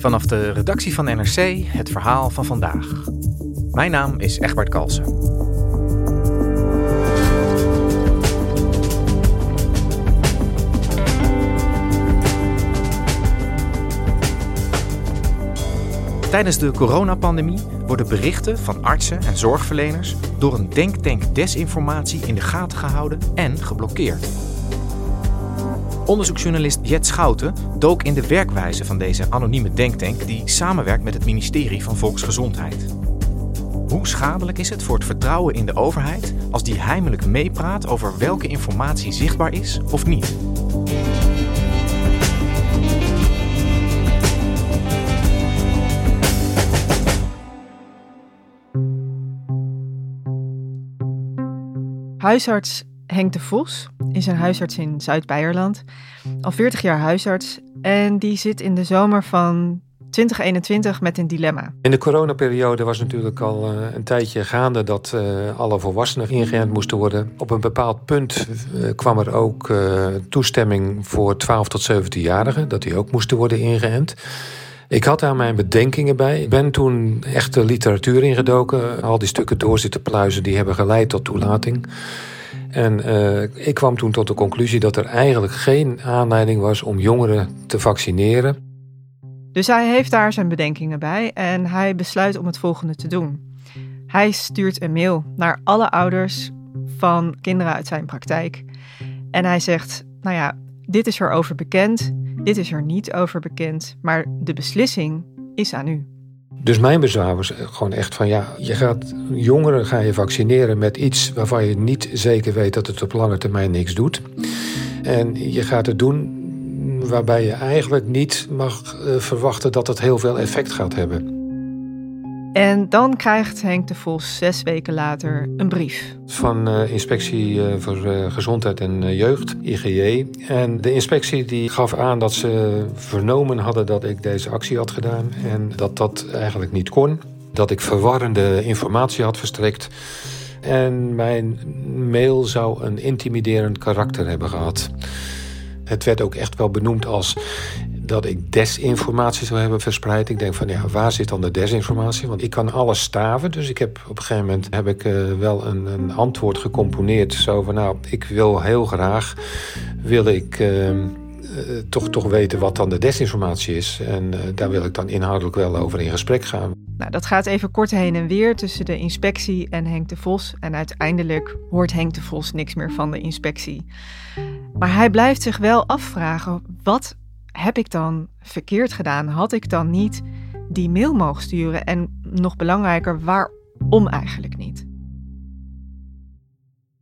Vanaf de redactie van NRC het verhaal van vandaag. Mijn naam is Egbert Kalsen. Tijdens de coronapandemie worden berichten van artsen en zorgverleners door een denktank desinformatie in de gaten gehouden en geblokkeerd. Onderzoeksjournalist Jet Schouten dook in de werkwijze van deze anonieme denktank die samenwerkt met het ministerie van Volksgezondheid. Hoe schadelijk is het voor het vertrouwen in de overheid als die heimelijk meepraat over welke informatie zichtbaar is of niet? Huisarts Henk de Vos is een huisarts in Zuid-Beierland. Al 40 jaar huisarts. En die zit in de zomer van 2021 met een dilemma. In de coronaperiode was natuurlijk al uh, een tijdje gaande dat uh, alle volwassenen ingeënt moesten worden. Op een bepaald punt uh, kwam er ook toestemming voor 12 tot 17-jarigen, dat die ook moesten worden ingeënt. Ik had daar mijn bedenkingen bij. Ik ben toen echt de literatuur ingedoken. Al die stukken door zitten pluizen, die hebben geleid tot toelating. En uh, ik kwam toen tot de conclusie dat er eigenlijk geen aanleiding was om jongeren te vaccineren. Dus hij heeft daar zijn bedenkingen bij en hij besluit om het volgende te doen. Hij stuurt een mail naar alle ouders van kinderen uit zijn praktijk. En hij zegt: Nou ja, dit is erover bekend. Dit is er niet over bekend, maar de beslissing is aan u. Dus mijn bezwaar was gewoon echt van ja, je gaat jongeren ga je vaccineren met iets waarvan je niet zeker weet dat het op lange termijn niks doet. En je gaat het doen waarbij je eigenlijk niet mag eh, verwachten dat het heel veel effect gaat hebben. En dan krijgt Henk de Vos zes weken later een brief. Van uh, Inspectie uh, voor uh, Gezondheid en Jeugd, IGJ. En de inspectie die gaf aan dat ze vernomen hadden dat ik deze actie had gedaan. En dat dat eigenlijk niet kon. Dat ik verwarrende informatie had verstrekt. En mijn mail zou een intimiderend karakter hebben gehad. Het werd ook echt wel benoemd als dat ik desinformatie zou hebben verspreid. Ik denk van ja, waar zit dan de desinformatie? Want ik kan alles staven. Dus ik heb op een gegeven moment heb ik uh, wel een, een, antwoord gecomponeerd. Zo van nou, ik wil heel graag wil ik. Uh, uh, toch, toch weten wat dan de desinformatie is. En daar wil ik dan inhoudelijk wel over in gesprek gaan. Nou, dat gaat even kort heen en weer tussen de inspectie en Henk de Vos. En uiteindelijk hoort Henk de Vos niks meer van de inspectie. Maar hij blijft zich wel afvragen: wat heb ik dan verkeerd gedaan? Had ik dan niet die mail mogen sturen? En nog belangrijker, waarom eigenlijk niet?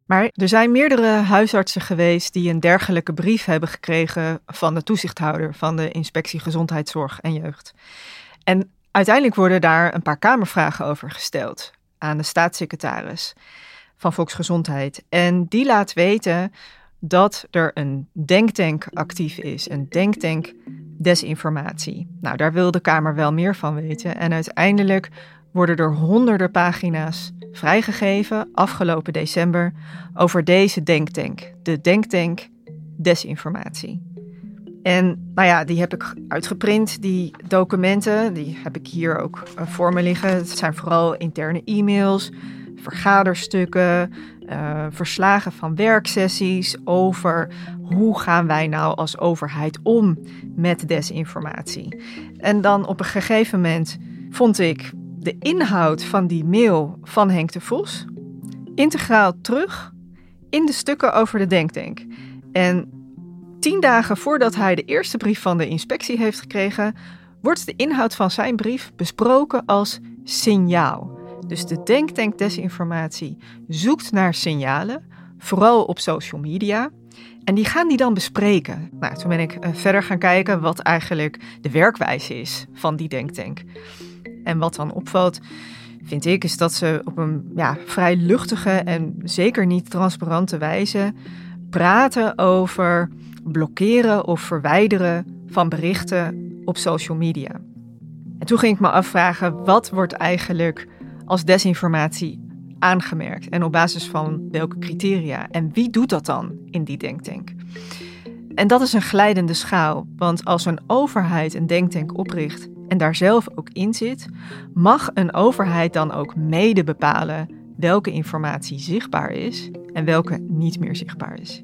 Maar er zijn meerdere huisartsen geweest die een dergelijke brief hebben gekregen van de toezichthouder van de Inspectie Gezondheidszorg en Jeugd. En uiteindelijk worden daar een paar kamervragen over gesteld aan de staatssecretaris van Volksgezondheid. En die laat weten dat er een denktank actief is, een denktank desinformatie. Nou, daar wil de Kamer wel meer van weten. En uiteindelijk worden er honderden pagina's vrijgegeven afgelopen december over deze denktank, de denktank desinformatie. En nou ja, die heb ik uitgeprint, die documenten, die heb ik hier ook eh, voor me liggen. Het zijn vooral interne e-mails, vergaderstukken, uh, verslagen van werksessies over hoe gaan wij nou als overheid om met desinformatie. En dan op een gegeven moment vond ik de inhoud van die mail van Henk de Vos integraal terug in de stukken over de denktank. En tien dagen voordat hij de eerste brief van de inspectie heeft gekregen, wordt de inhoud van zijn brief besproken als signaal. Dus de denktank desinformatie zoekt naar signalen, vooral op social media. En die gaan die dan bespreken. Nou, toen ben ik eh, verder gaan kijken wat eigenlijk de werkwijze is van die denktank. En wat dan opvalt, vind ik, is dat ze op een ja, vrij luchtige en zeker niet transparante wijze praten over blokkeren of verwijderen van berichten op social media. En toen ging ik me afvragen, wat wordt eigenlijk als desinformatie aangemerkt en op basis van welke criteria? En wie doet dat dan in die denktank? En dat is een glijdende schaal, want als een overheid een denktank opricht en daar zelf ook in zit, mag een overheid dan ook mede bepalen welke informatie zichtbaar is en welke niet meer zichtbaar is.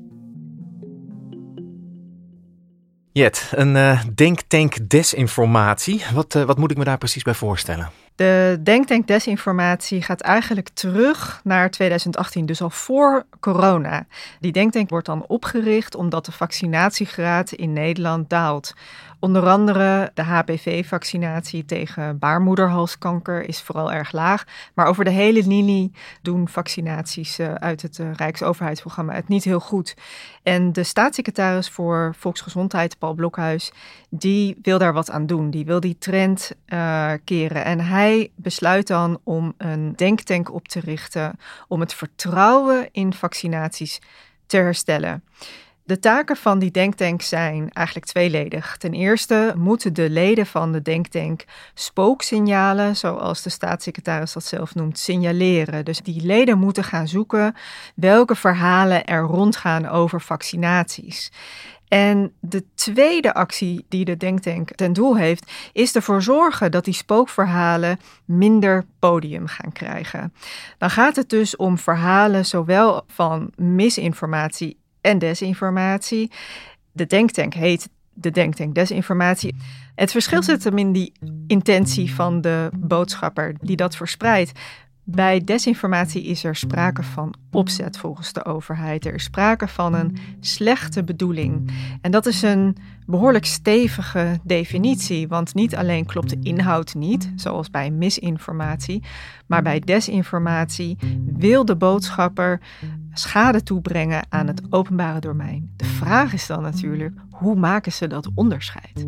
Jet, een uh, denktank desinformatie. Wat, uh, wat moet ik me daar precies bij voorstellen? De denktank desinformatie gaat eigenlijk terug naar 2018, dus al voor corona. Die denktank wordt dan opgericht omdat de vaccinatiegraad in Nederland daalt. Onder andere de HPV-vaccinatie tegen baarmoederhalskanker is vooral erg laag. Maar over de hele linie doen vaccinaties eh, uit het uh, Rijksoverheidsprogramma het niet heel goed. En de staatssecretaris voor Volksgezondheid, Paul Blokhuis, die wil daar wat aan doen. Die wil die trend uh, keren. En hij besluit dan om een denktank op te richten om het vertrouwen in vaccinaties te herstellen. De taken van die denktank zijn eigenlijk tweeledig. Ten eerste moeten de leden van de denktank spooksignalen, zoals de staatssecretaris dat zelf noemt, signaleren. Dus die leden moeten gaan zoeken welke verhalen er rondgaan over vaccinaties. En de tweede actie die de Denktank ten doel heeft, is ervoor zorgen dat die spookverhalen minder podium gaan krijgen. Dan gaat het dus om verhalen zowel van misinformatie en desinformatie. De denktank heet de denktank desinformatie. Het verschil zit hem in die intentie van de boodschapper die dat verspreidt. Bij desinformatie is er sprake van opzet volgens de overheid. Er is sprake van een slechte bedoeling. En dat is een behoorlijk stevige definitie, want niet alleen klopt de inhoud niet, zoals bij misinformatie, maar bij desinformatie wil de boodschapper schade toebrengen aan het openbare domein. De vraag is dan natuurlijk, hoe maken ze dat onderscheid?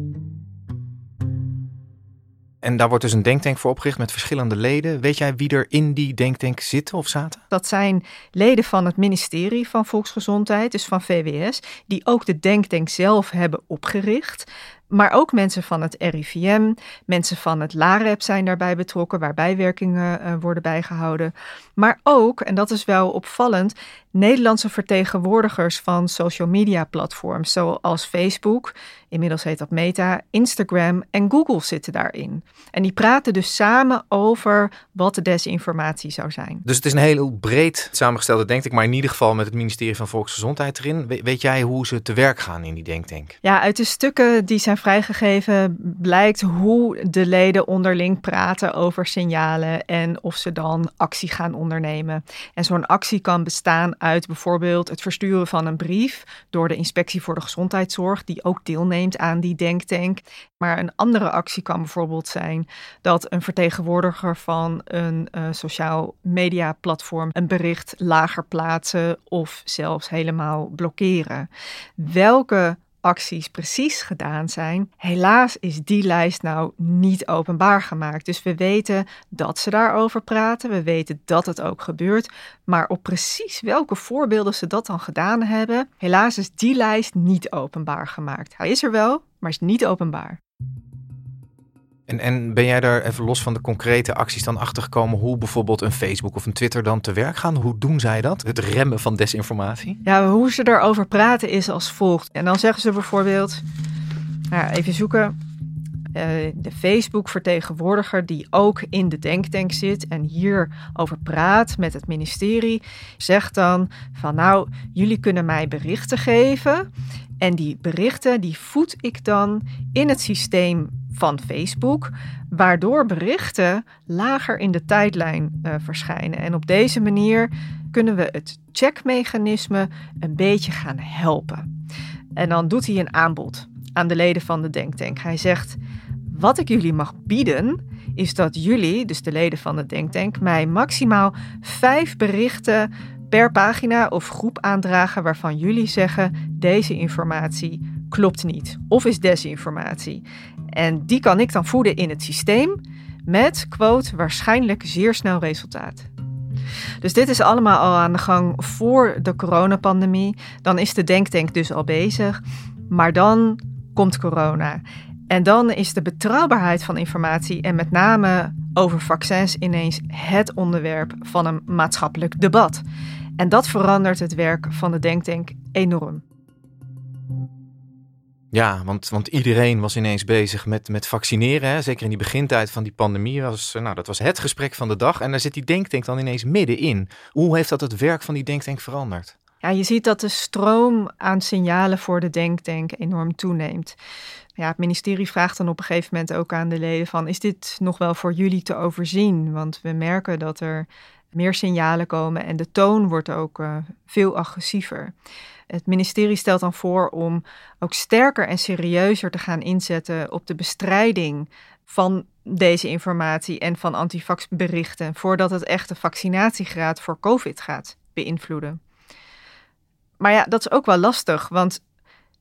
En daar wordt dus een denktank voor opgericht met verschillende leden. Weet jij wie er in die denktank zitten of zaten? Dat zijn leden van het ministerie van Volksgezondheid, dus van VWS, die ook de denktank zelf hebben opgericht. Maar ook mensen van het RIVM, mensen van het LAREP zijn daarbij betrokken, waar bijwerkingen uh, worden bijgehouden. Maar ook, en dat is wel opvallend, Nederlandse vertegenwoordigers van social media platforms zoals Facebook, inmiddels heet dat Meta, Instagram en Google zitten daarin. En die praten dus samen over wat de desinformatie zou zijn. Dus het is een heel breed samengestelde denktank, maar in ieder geval met het ministerie van Volksgezondheid erin. weet jij hoe ze te werk gaan in die denktank? Ja, uit de stukken die zijn vrijgegeven blijkt hoe de leden onderling praten over signalen en of ze dan actie gaan ondernemen. En zo'n actie kan bestaan uit bijvoorbeeld het versturen van een brief door de Inspectie voor de Gezondheidszorg, die ook deelneemt aan die denktank. Maar een andere actie kan bijvoorbeeld zijn dat een vertegenwoordiger van een uh, sociaal media platform een bericht lager plaatsen of zelfs helemaal blokkeren. Welke acties precies gedaan zijn. Helaas is die lijst nou niet openbaar gemaakt. Dus we weten dat ze daarover praten. We weten dat het ook gebeurt. Maar op precies welke voorbeelden ze dat dan gedaan hebben, helaas is die lijst niet openbaar gemaakt. Hij is er wel, maar is niet openbaar. En, en ben jij daar even los van de concrete acties dan achtergekomen hoe bijvoorbeeld een Facebook of een Twitter dan te werk gaan? Hoe doen zij dat? Het remmen van desinformatie? Ja, hoe ze daarover praten is als volgt. En dan zeggen ze bijvoorbeeld, nou, even zoeken, uh, de Facebook-vertegenwoordiger die ook in de denktank zit en hierover praat met het ministerie, zegt dan van nou, jullie kunnen mij berichten geven en die berichten die voed ik dan in het systeem van Facebook, waardoor berichten lager in de tijdlijn uh, verschijnen. En op deze manier kunnen we het checkmechanisme een beetje gaan helpen. En dan doet hij een aanbod aan de leden van de Denktank. Hij zegt: Wat ik jullie mag bieden, is dat jullie, dus de leden van de Denktank, mij maximaal vijf berichten per pagina of groep aandragen waarvan jullie zeggen deze informatie klopt niet of is desinformatie. En die kan ik dan voeden in het systeem met, quote, waarschijnlijk zeer snel resultaat. Dus dit is allemaal al aan de gang voor de coronapandemie. Dan is de denktank dus al bezig. Maar dan komt corona. En dan is de betrouwbaarheid van informatie en met name over vaccins ineens het onderwerp van een maatschappelijk debat. En dat verandert het werk van de denktank enorm. Ja, want, want iedereen was ineens bezig met, met vaccineren. Hè? Zeker in die begintijd van die pandemie. Was, nou, dat was het gesprek van de dag. En daar zit die denktank dan ineens middenin. Hoe heeft dat het werk van die denktank veranderd? Ja, je ziet dat de stroom aan signalen voor de denktank enorm toeneemt. Ja, het ministerie vraagt dan op een gegeven moment ook aan de leden van... is dit nog wel voor jullie te overzien? Want we merken dat er meer signalen komen en de toon wordt ook uh, veel agressiever. Het ministerie stelt dan voor om ook sterker en serieuzer te gaan inzetten op de bestrijding van deze informatie en van antivaxberichten, voordat het echt de vaccinatiegraad voor COVID gaat beïnvloeden. Maar ja, dat is ook wel lastig, want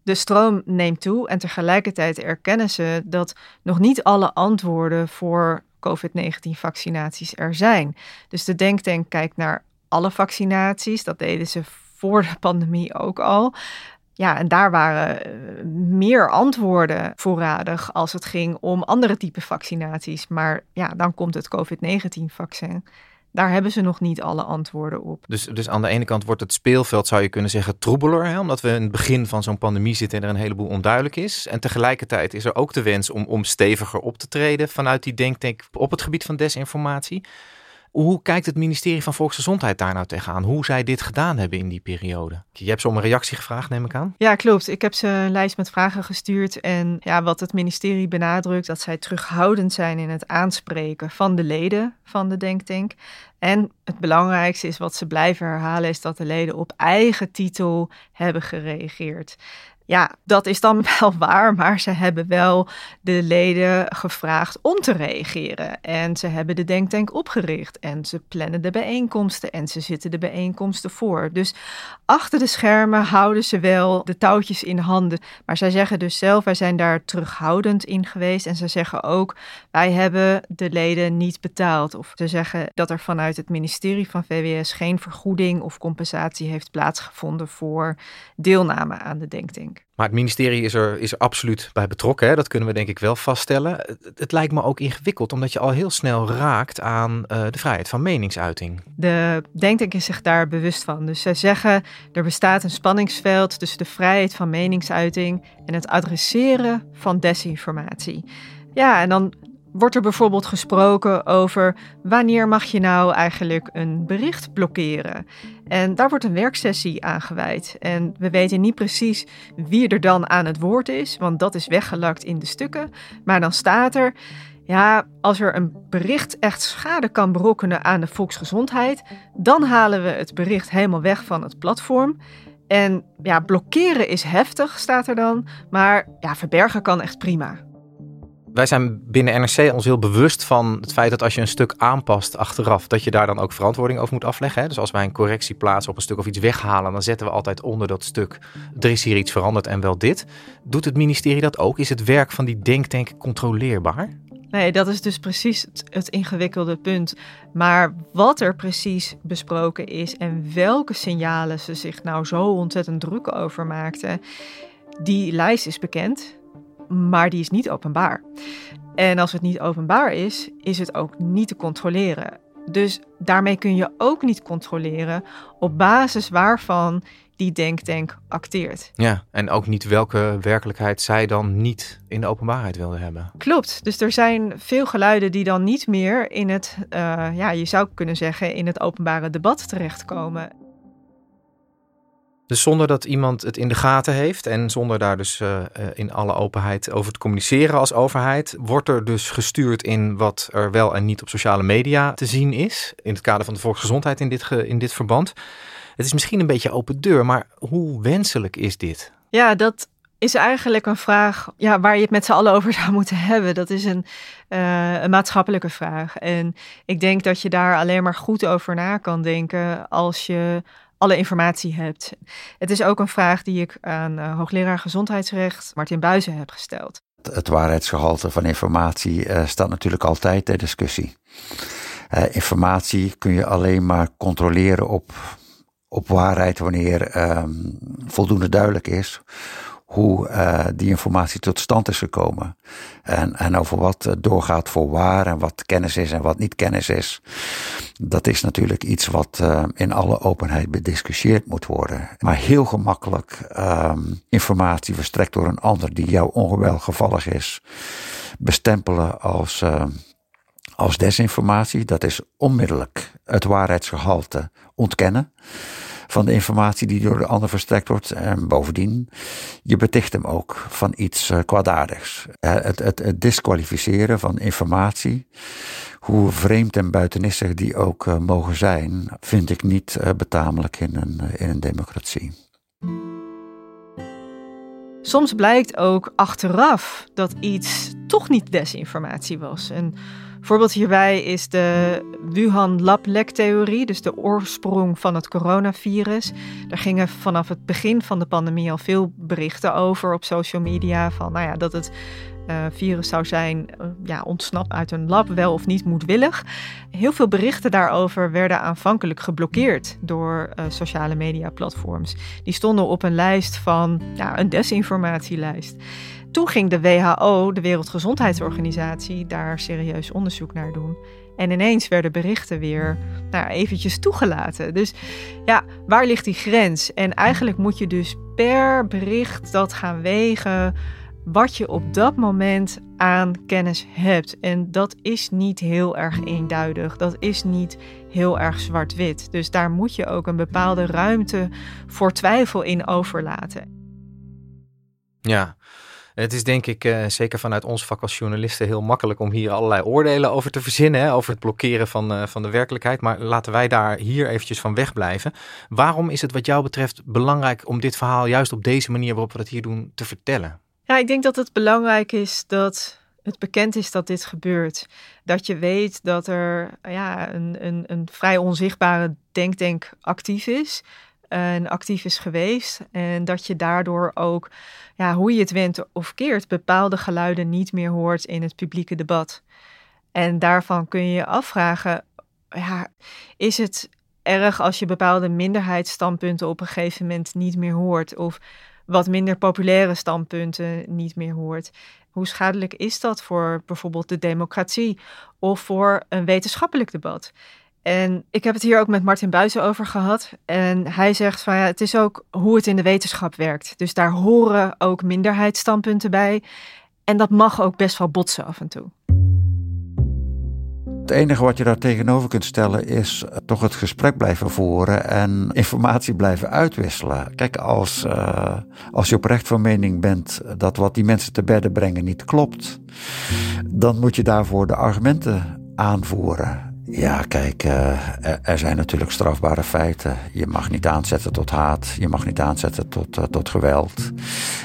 de stroom neemt toe en tegelijkertijd erkennen ze dat nog niet alle antwoorden voor COVID-19-vaccinaties er zijn. Dus de Denktank kijkt naar alle vaccinaties. Dat deden ze voor de pandemie ook al. Ja, en daar waren eh, meer antwoorden voorradig als het ging om andere type vaccinaties. Maar ja, dan komt het COVID-19-vaccin. Daar hebben ze nog niet alle antwoorden op. Dus, dus aan de ene kant wordt het speelveld, zou je kunnen zeggen, troebeler. Hè? Omdat we in het begin van zo'n pandemie zitten en er een heleboel onduidelijk is. En tegelijkertijd is er ook de wens om, om steviger op te treden vanuit die denktank op het gebied van desinformatie. Hoe kijkt het ministerie van Volksgezondheid daar nou tegenaan? Hoe zij dit gedaan hebben in die periode? Je hebt ze om een reactie gevraagd, neem ik aan? Ja, klopt. Ik heb ze een lijst met vragen gestuurd. En ja, wat het ministerie benadrukt, dat zij terughoudend zijn in het aanspreken van de leden van de denktank. En het belangrijkste is wat ze blijven herhalen, is dat de leden op eigen titel hebben gereageerd. Ja, dat is dan wel waar, maar ze hebben wel de leden gevraagd om te reageren. En ze hebben de denktank opgericht en ze plannen de bijeenkomsten en ze zitten de bijeenkomsten voor. Dus achter de schermen houden ze wel de touwtjes in handen. Maar zij zeggen dus zelf, wij zijn daar terughoudend in geweest. En ze zeggen ook, wij hebben de leden niet betaald. Of ze zeggen dat er vanuit het ministerie van VWS geen vergoeding of compensatie heeft plaatsgevonden voor deelname aan de denktank. Maar het ministerie is er, is er absoluut bij betrokken. Hè? Dat kunnen we denk ik wel vaststellen. Het, lijkt me ook ingewikkeld, omdat je al heel snel raakt aan uh, de vrijheid van meningsuiting. De denktank is zich daar bewust van. Dus zij zeggen, er bestaat een spanningsveld tussen de vrijheid van meningsuiting en het adresseren van desinformatie. Ja, en dan wordt er bijvoorbeeld gesproken over wanneer mag je nou eigenlijk een bericht blokkeren. En daar wordt een werksessie aan gewijd. En we weten niet precies wie er dan aan het woord is, want dat is weggelakt in de stukken. Maar dan staat er, ja, als er een bericht echt schade kan berokkenen aan de volksgezondheid, dan halen we het bericht helemaal weg van het platform. En ja, blokkeren is heftig, staat er dan, maar ja, verbergen kan echt prima wij zijn binnen NRC ons heel bewust van het feit dat als je een stuk aanpast achteraf, dat je daar dan ook verantwoording over moet afleggen. Hè? Dus als wij een correctie plaatsen op een stuk of iets weghalen, dan zetten we altijd onder dat stuk, er is hier iets veranderd en wel dit. Doet het ministerie dat ook? Is het werk van die denktank controleerbaar? Nee, dat is dus precies het, het, ingewikkelde punt. Maar wat er precies besproken is en welke signalen ze zich nou zo ontzettend druk over maakten, die lijst is bekend maar die is niet openbaar. En als het niet openbaar is, is het ook niet te controleren. Dus daarmee kun je ook niet controleren op basis waarvan die denktank acteert. Ja, en ook niet welke werkelijkheid zij dan niet in de openbaarheid wilden hebben. Klopt. Dus er zijn veel geluiden die dan niet meer in het, uh, ja, je zou kunnen zeggen, in het openbare debat terechtkomen. Dus zonder dat iemand het in de gaten heeft en zonder daar dus uh, in alle openheid over te communiceren als overheid, wordt er dus gestuurd in wat er wel en niet op sociale media te zien is. In het kader van de volksgezondheid in dit, in dit verband. Het is misschien een beetje open deur, maar hoe wenselijk is dit? Ja, dat is eigenlijk een vraag ja, waar je het met z'n allen over zou moeten hebben. Dat is een, uh, een maatschappelijke vraag. En ik denk dat je daar alleen maar goed over na kan denken als je alle informatie hebt. Het is ook een vraag die ik aan uh, hoogleraar gezondheidsrecht Martin Buizen heb gesteld. Het waarheidsgehalte van informatie uh, staat natuurlijk altijd ter discussie. Uh, informatie kun je alleen maar controleren op, op waarheid wanneer um, voldoende duidelijk is hoe uh, die informatie tot stand is gekomen. En, en over wat doorgaat voor waar en wat kennis is en wat niet kennis is. Dat is natuurlijk iets wat uh, in alle openheid bediscussieerd moet worden. Maar heel gemakkelijk um, informatie verstrekt door een ander die jou ongewelgevallig is, bestempelen als, als desinformatie. Dat is onmiddellijk het waarheidsgehalte ontkennen van de informatie die door de ander verstrekt wordt. En bovendien, je beticht hem ook van iets uh, kwaadaardigs. Het, het, disqualificeren van informatie, hoe vreemd en buitenissig die ook uh, mogen zijn, vind ik niet uh, betamelijk in een, in een democratie. Soms blijkt ook achteraf dat iets toch niet desinformatie was. En Voorbeeld hierbij is de Wuhan Lab-lek-theorie, dus de oorsprong van het coronavirus. Daar gingen vanaf het begin van de pandemie al veel berichten over op social media. Van nou ja, dat het uh, virus zou zijn uh, ja, ontsnapt uit een lab, wel of niet moedwillig. Heel veel berichten daarover werden aanvankelijk geblokkeerd door uh, sociale media platforms. Die stonden op een lijst van ja, een desinformatielijst toen ging de WHO, de Wereldgezondheidsorganisatie, daar serieus onderzoek naar doen. En ineens werden berichten weer nou, eventjes toegelaten. Dus ja, waar ligt die grens? En eigenlijk moet je dus per bericht dat gaan wegen wat je op dat moment aan kennis hebt. En dat is niet heel erg eenduidig. Dat is niet heel erg zwart-wit. Dus daar moet je ook een bepaalde ruimte voor twijfel in overlaten. Ja, het is denk ik uh, zeker vanuit ons vak als journalisten heel makkelijk om hier allerlei oordelen over te verzinnen. Over het blokkeren van, uh, van de werkelijkheid. Maar laten wij daar hier eventjes van wegblijven. Waarom is het wat jou betreft belangrijk om dit verhaal juist op deze manier waarop we dat hier doen te vertellen? Ja, ik denk dat het belangrijk is dat het bekend is dat dit gebeurt. Dat je weet dat er ja, een, een, een vrij onzichtbare denktank actief is actief is geweest. En dat je daardoor ook, ja, hoe je het went of keert, bepaalde geluiden niet meer hoort in het publieke debat. En daarvan kun je je afvragen, ja, is het erg als je bepaalde minderheidsstandpunten op een gegeven moment niet meer hoort? Of wat minder populaire standpunten niet meer hoort? Hoe schadelijk is dat voor bijvoorbeeld de democratie of voor een wetenschappelijk debat? En ik heb het hier ook met Martin Buizen over gehad. En hij zegt van ja, het is ook hoe het in de wetenschap werkt. Dus daar horen ook minderheidsstandpunten bij. En dat mag ook best wel botsen af en toe. Het enige wat je daar tegenover kunt stellen is toch het gesprek blijven voeren en informatie blijven uitwisselen. Kijk, als, uh, als je oprecht van mening bent dat wat die mensen te bedden brengen niet klopt, dan moet je daarvoor de argumenten aanvoeren. Ja, kijk, uh, er zijn natuurlijk strafbare feiten. Je mag niet aanzetten tot haat, je mag niet aanzetten tot, uh, tot geweld.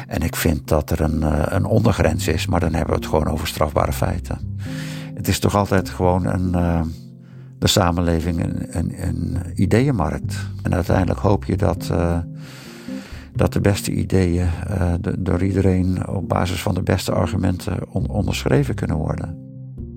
En ik vind dat er een, uh, een ondergrens is, maar dan hebben we het gewoon over strafbare feiten. Het is toch altijd gewoon een, de samenleving een, een, ideeënmarkt. En uiteindelijk hoop je dat, dat de beste ideeën de, door iedereen op basis van de beste argumenten on, onderschreven kunnen worden.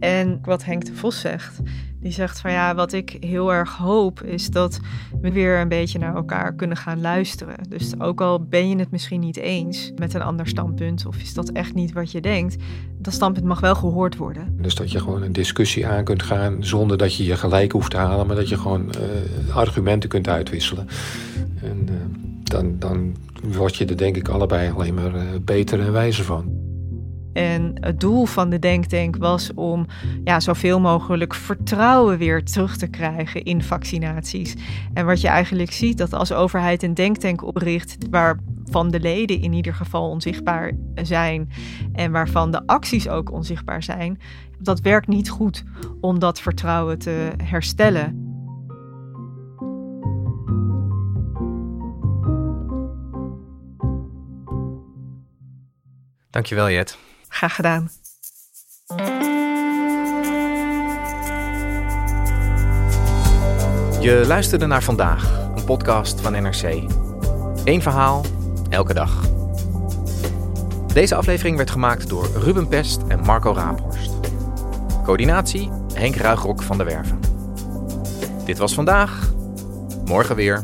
En wat Henk de Vos zegt, die zegt van ja, wat ik heel erg hoop is dat we weer een beetje naar elkaar kunnen gaan luisteren. Dus ook al ben je het misschien niet eens met een ander standpunt of is dat echt niet wat je denkt, dat standpunt mag wel gehoord worden. Dus dat je gewoon een discussie aan kunt gaan zonder dat je je gelijk hoeft te halen, maar dat je gewoon uh, argumenten kunt uitwisselen. En uh, dan, dan word je er denk ik allebei alleen maar uh, beter en wijzer van. En het doel van de Denktank was om ja, zoveel mogelijk vertrouwen weer terug te krijgen in vaccinaties. En wat je eigenlijk ziet, dat als overheid een denktank opricht waarvan de leden in ieder geval onzichtbaar zijn en waarvan de acties ook onzichtbaar zijn, dat werkt niet goed om dat vertrouwen te herstellen. Dankjewel, Jet. Graag gedaan. Je luisterde naar vandaag, een podcast van NRC. Eén verhaal, elke dag. Deze aflevering werd gemaakt door Ruben Pest en Marco Raaphorst. Coördinatie Henk Ruigrok van de Werven. Dit was vandaag. Morgen weer.